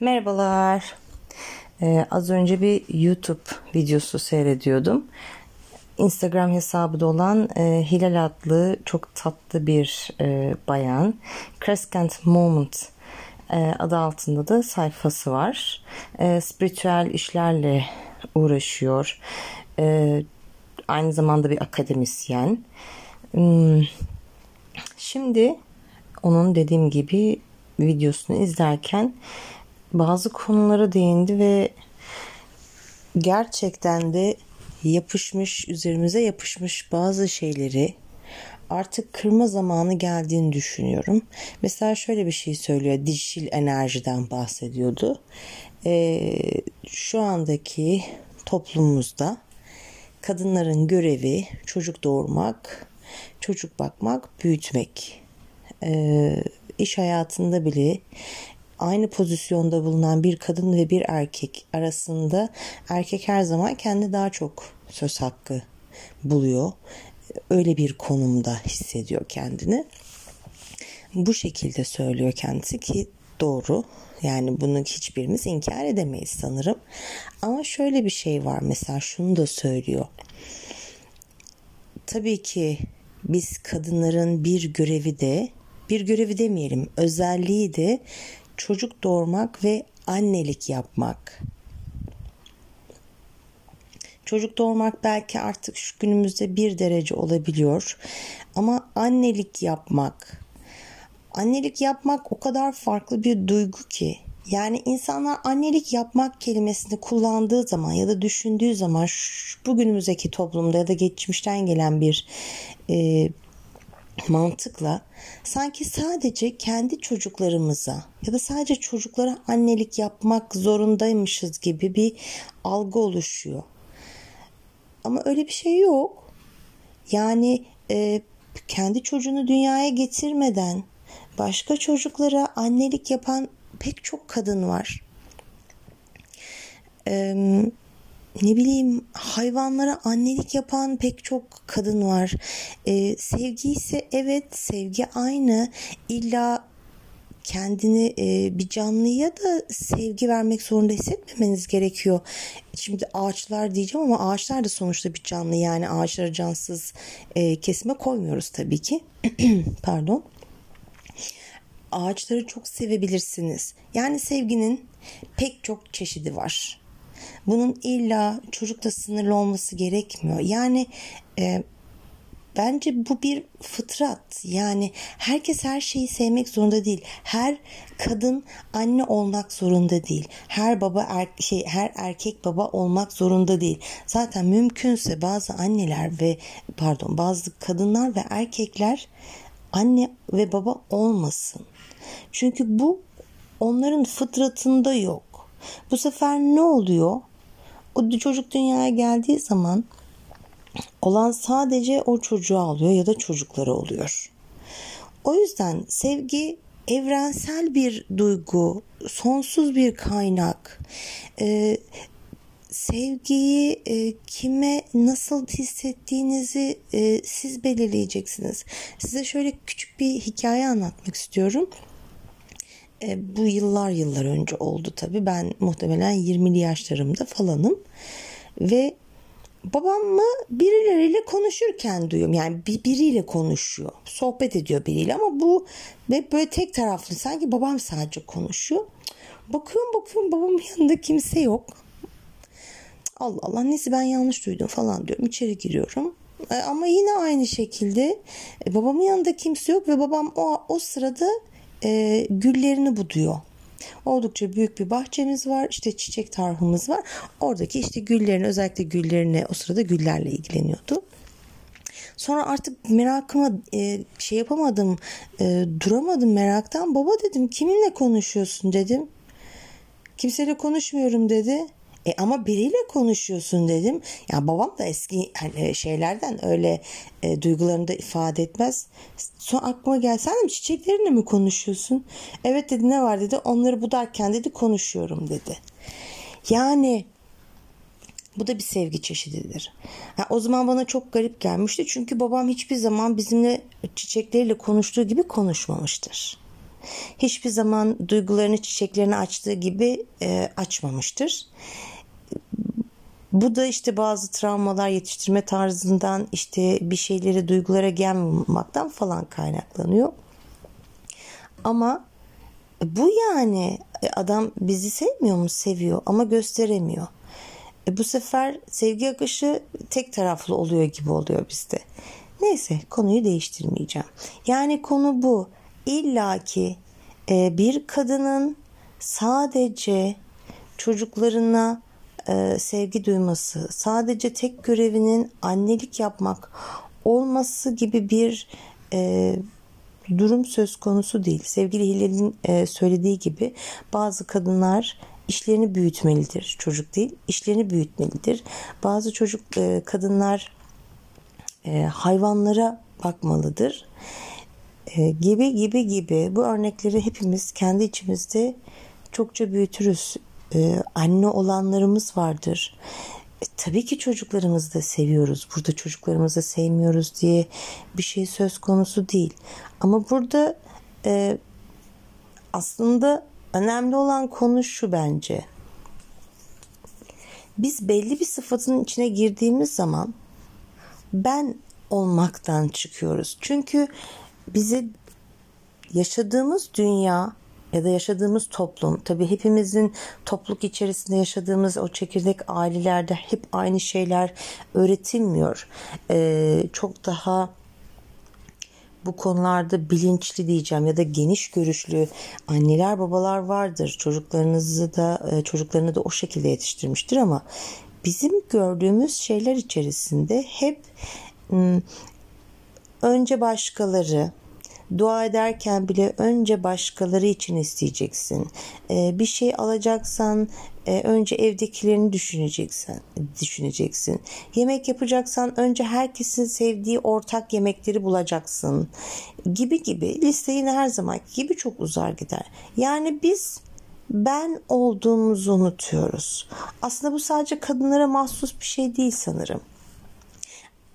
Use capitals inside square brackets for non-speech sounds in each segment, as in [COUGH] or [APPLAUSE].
Merhabalar. Ee, az önce bir YouTube videosu seyrediyordum. Instagram hesabı da olan e, Hilal adlı çok tatlı bir e, bayan. Crescent Moment e, adı altında da sayfası var. E, spiritüel işlerle uğraşıyor. E, aynı zamanda bir akademisyen. Hmm. Şimdi onun dediğim gibi videosunu izlerken bazı konulara değindi ve gerçekten de yapışmış üzerimize yapışmış bazı şeyleri artık kırma zamanı geldiğini düşünüyorum. Mesela şöyle bir şey söylüyor. Dişil enerjiden bahsediyordu. Ee, şu andaki toplumumuzda kadınların görevi çocuk doğurmak, çocuk bakmak, büyütmek. Ee, iş hayatında bile aynı pozisyonda bulunan bir kadın ve bir erkek arasında erkek her zaman kendi daha çok söz hakkı buluyor. Öyle bir konumda hissediyor kendini. Bu şekilde söylüyor kendisi ki doğru. Yani bunu hiçbirimiz inkar edemeyiz sanırım. Ama şöyle bir şey var mesela şunu da söylüyor. Tabii ki biz kadınların bir görevi de bir görevi demeyelim özelliği de çocuk doğurmak ve annelik yapmak. Çocuk doğurmak belki artık şu günümüzde bir derece olabiliyor. Ama annelik yapmak, annelik yapmak o kadar farklı bir duygu ki. Yani insanlar annelik yapmak kelimesini kullandığı zaman ya da düşündüğü zaman şu, bugünümüzdeki toplumda ya da geçmişten gelen bir e, mantıkla sanki sadece kendi çocuklarımıza ya da sadece çocuklara annelik yapmak zorundaymışız gibi bir algı oluşuyor. Ama öyle bir şey yok. Yani e, kendi çocuğunu dünyaya getirmeden başka çocuklara annelik yapan pek çok kadın var. Eee ne bileyim hayvanlara annelik yapan pek çok kadın var. Ee, sevgi ise evet sevgi aynı. İlla kendini e, bir canlıya da sevgi vermek zorunda hissetmemeniz gerekiyor. Şimdi ağaçlar diyeceğim ama ağaçlar da sonuçta bir canlı yani ağaçları cansız e, kesime koymuyoruz tabii ki. [CLEARS THROAT] Pardon. Ağaçları çok sevebilirsiniz. Yani sevginin pek çok çeşidi var. Bunun illa çocukla sınırlı olması gerekmiyor. Yani e, bence bu bir fıtrat. Yani herkes her şeyi sevmek zorunda değil. Her kadın anne olmak zorunda değil. Her baba er, şey her erkek baba olmak zorunda değil. Zaten mümkünse bazı anneler ve pardon bazı kadınlar ve erkekler anne ve baba olmasın. Çünkü bu onların fıtratında yok. Bu sefer ne oluyor? O çocuk dünyaya geldiği zaman olan sadece o çocuğu alıyor ya da çocukları oluyor. O yüzden sevgi evrensel bir duygu, sonsuz bir kaynak. Ee, sevgiyi e, kime nasıl hissettiğinizi e, siz belirleyeceksiniz. Size şöyle küçük bir hikaye anlatmak istiyorum. E, bu yıllar yıllar önce oldu tabii. Ben muhtemelen 20'li yaşlarımda falanım. Ve babamı birileriyle konuşurken duyuyorum. Yani bir, biriyle konuşuyor. Sohbet ediyor biriyle ama bu ve böyle tek taraflı. Sanki babam sadece konuşuyor. Bakıyorum bakıyorum babamın yanında kimse yok. Allah Allah neyse ben yanlış duydum falan diyorum. İçeri giriyorum. E, ama yine aynı şekilde e, babamın yanında kimse yok ve babam o, o sırada e, güllerini buduyor. Oldukça büyük bir bahçemiz var. İşte çiçek tarhımız var. Oradaki işte güllerini özellikle güllerini o sırada güllerle ilgileniyordu. Sonra artık merakıma e, şey yapamadım, e, duramadım meraktan. Baba dedim kiminle konuşuyorsun dedim. Kimseyle konuşmuyorum dedi. E ama biriyle konuşuyorsun dedim. Ya babam da eski hani şeylerden öyle e, duygularını da ifade etmez. Sonra aklıma geldi sen de çiçeklerinle mi konuşuyorsun? Evet dedi ne var dedi. Onları budarken dedi konuşuyorum dedi. Yani bu da bir sevgi çeşididir. Yani o zaman bana çok garip gelmişti. Çünkü babam hiçbir zaman bizimle çiçekleriyle konuştuğu gibi konuşmamıştır. hiçbir zaman duygularını çiçeklerini açtığı gibi e, açmamıştır. Bu da işte bazı travmalar yetiştirme tarzından işte bir şeyleri duygulara gelmemaktan falan kaynaklanıyor. Ama bu yani e, adam bizi sevmiyor mu? Seviyor ama gösteremiyor. E bu sefer sevgi akışı tek taraflı oluyor gibi oluyor bizde. Neyse konuyu değiştirmeyeceğim. Yani konu bu. İlla ki e, bir kadının sadece çocuklarına e, sevgi duyması, sadece tek görevinin annelik yapmak olması gibi bir e, durum söz konusu değil. Sevgili Hilal'in e, söylediği gibi bazı kadınlar işlerini büyütmelidir. Çocuk değil, işlerini büyütmelidir. Bazı çocuk e, kadınlar e, hayvanlara bakmalıdır. E, gibi gibi gibi bu örnekleri hepimiz kendi içimizde çokça büyütürüz. E, anne olanlarımız vardır. E, tabii ki çocuklarımızı da seviyoruz. Burada çocuklarımızı sevmiyoruz diye bir şey söz konusu değil. Ama burada e, aslında önemli olan konu şu bence. Biz belli bir sıfatın içine girdiğimiz zaman ben olmaktan çıkıyoruz. Çünkü bizi yaşadığımız dünya ya da yaşadığımız toplum tabii hepimizin topluluk içerisinde yaşadığımız o çekirdek ailelerde hep aynı şeyler öğretilmiyor. Ee, çok daha bu konularda bilinçli diyeceğim ya da geniş görüşlü anneler babalar vardır. Çocuklarınızı da e, çocuklarını da o şekilde yetiştirmiştir ama bizim gördüğümüz şeyler içerisinde hep önce başkaları dua ederken bile önce başkaları için isteyeceksin. Ee, bir şey alacaksan e, önce evdekilerini düşüneceksin. Düşüneceksin. Yemek yapacaksan önce herkesin sevdiği ortak yemekleri bulacaksın. Gibi gibi liste yine her zaman gibi çok uzar gider. Yani biz ben olduğumuzu unutuyoruz. Aslında bu sadece kadınlara mahsus bir şey değil sanırım.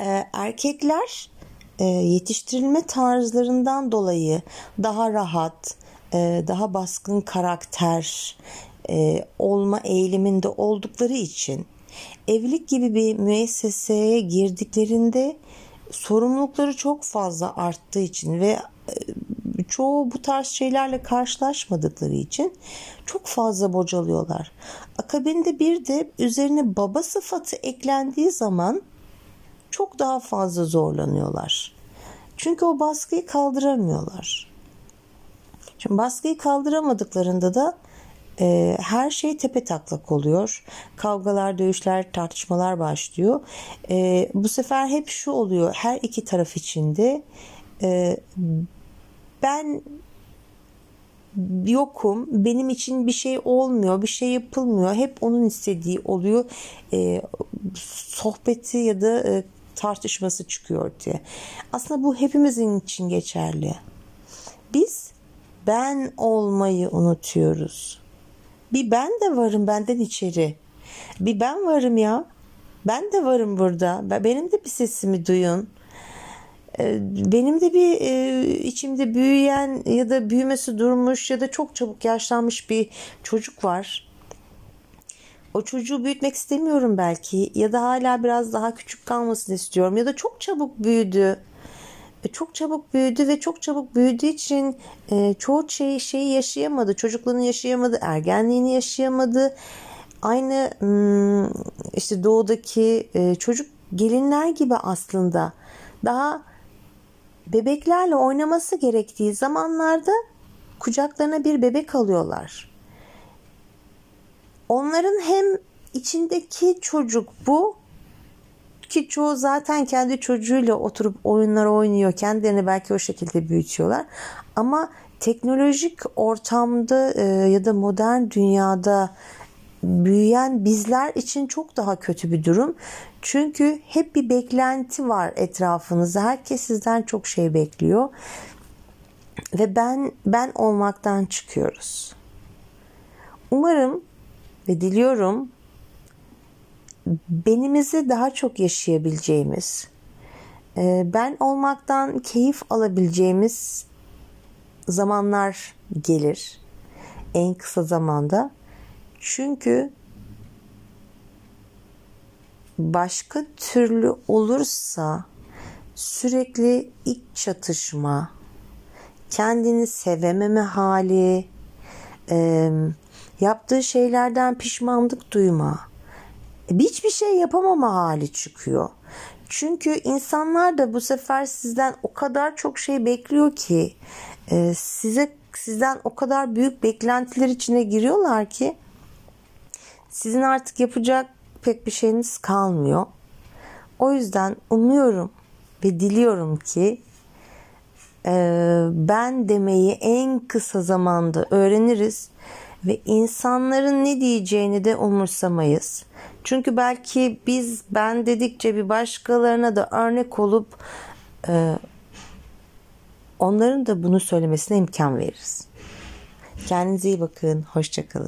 Ee, erkekler e, yetiştirilme tarzlarından dolayı daha rahat, e, daha baskın karakter e, olma eğiliminde oldukları için evlilik gibi bir müesseseye girdiklerinde sorumlulukları çok fazla arttığı için ve çoğu bu tarz şeylerle karşılaşmadıkları için çok fazla bocalıyorlar. Akabinde bir de üzerine baba sıfatı eklendiği zaman çok daha fazla zorlanıyorlar. Çünkü o baskıyı kaldıramıyorlar. Şimdi baskıyı kaldıramadıklarında da e, her şey tepe taklak oluyor. Kavgalar, dövüşler, tartışmalar başlıyor. E, bu sefer hep şu oluyor. Her iki taraf içinde e, ben yokum. Benim için bir şey olmuyor, bir şey yapılmıyor. Hep onun istediği oluyor. E, sohbeti ya da e, tartışması çıkıyor diye. Aslında bu hepimizin için geçerli. Biz ben olmayı unutuyoruz. Bir ben de varım benden içeri. Bir ben varım ya. Ben de varım burada. Benim de bir sesimi duyun. Ee, benim de bir e, içimde büyüyen ya da büyümesi durmuş ya da çok çabuk yaşlanmış bir çocuk var. O çocuğu büyütmek istemiyorum belki ya da hala biraz daha küçük kalmasını istiyorum ya da çok çabuk büyüdü. E, çok çabuk büyüdü ve çok çabuk büyüdüğü için e, çoğu şey, şeyi yaşayamadı. Çocukluğunu yaşayamadı, ergenliğini yaşayamadı. Aynı hmm, işte doğudaki e, çocuk gelinler gibi aslında daha bebeklerle oynaması gerektiği zamanlarda kucaklarına bir bebek alıyorlar. Onların hem içindeki çocuk bu ki çoğu zaten kendi çocuğuyla oturup oyunlar oynuyor. Kendilerini belki o şekilde büyütüyorlar. Ama teknolojik ortamda e, ya da modern dünyada büyüyen bizler için çok daha kötü bir durum. Çünkü hep bir beklenti var etrafınızda. Herkes sizden çok şey bekliyor. Ve ben ben olmaktan çıkıyoruz. Umarım ve diliyorum benimizi daha çok yaşayabileceğimiz, e, ben olmaktan keyif alabileceğimiz zamanlar gelir en kısa zamanda. Çünkü başka türlü olursa sürekli iç çatışma, kendini sevememe hali, e, yaptığı şeylerden pişmanlık duyma, hiçbir şey yapamama hali çıkıyor. Çünkü insanlar da bu sefer sizden o kadar çok şey bekliyor ki e, size sizden o kadar büyük beklentiler içine giriyorlar ki sizin artık yapacak pek bir şeyiniz kalmıyor. O yüzden umuyorum ve diliyorum ki e, ben demeyi en kısa zamanda öğreniriz ve insanların ne diyeceğini de umursamayız. Çünkü belki biz ben dedikçe bir başkalarına da örnek olup e, onların da bunu söylemesine imkan veririz. Kendinize iyi bakın. Hoşçakalın.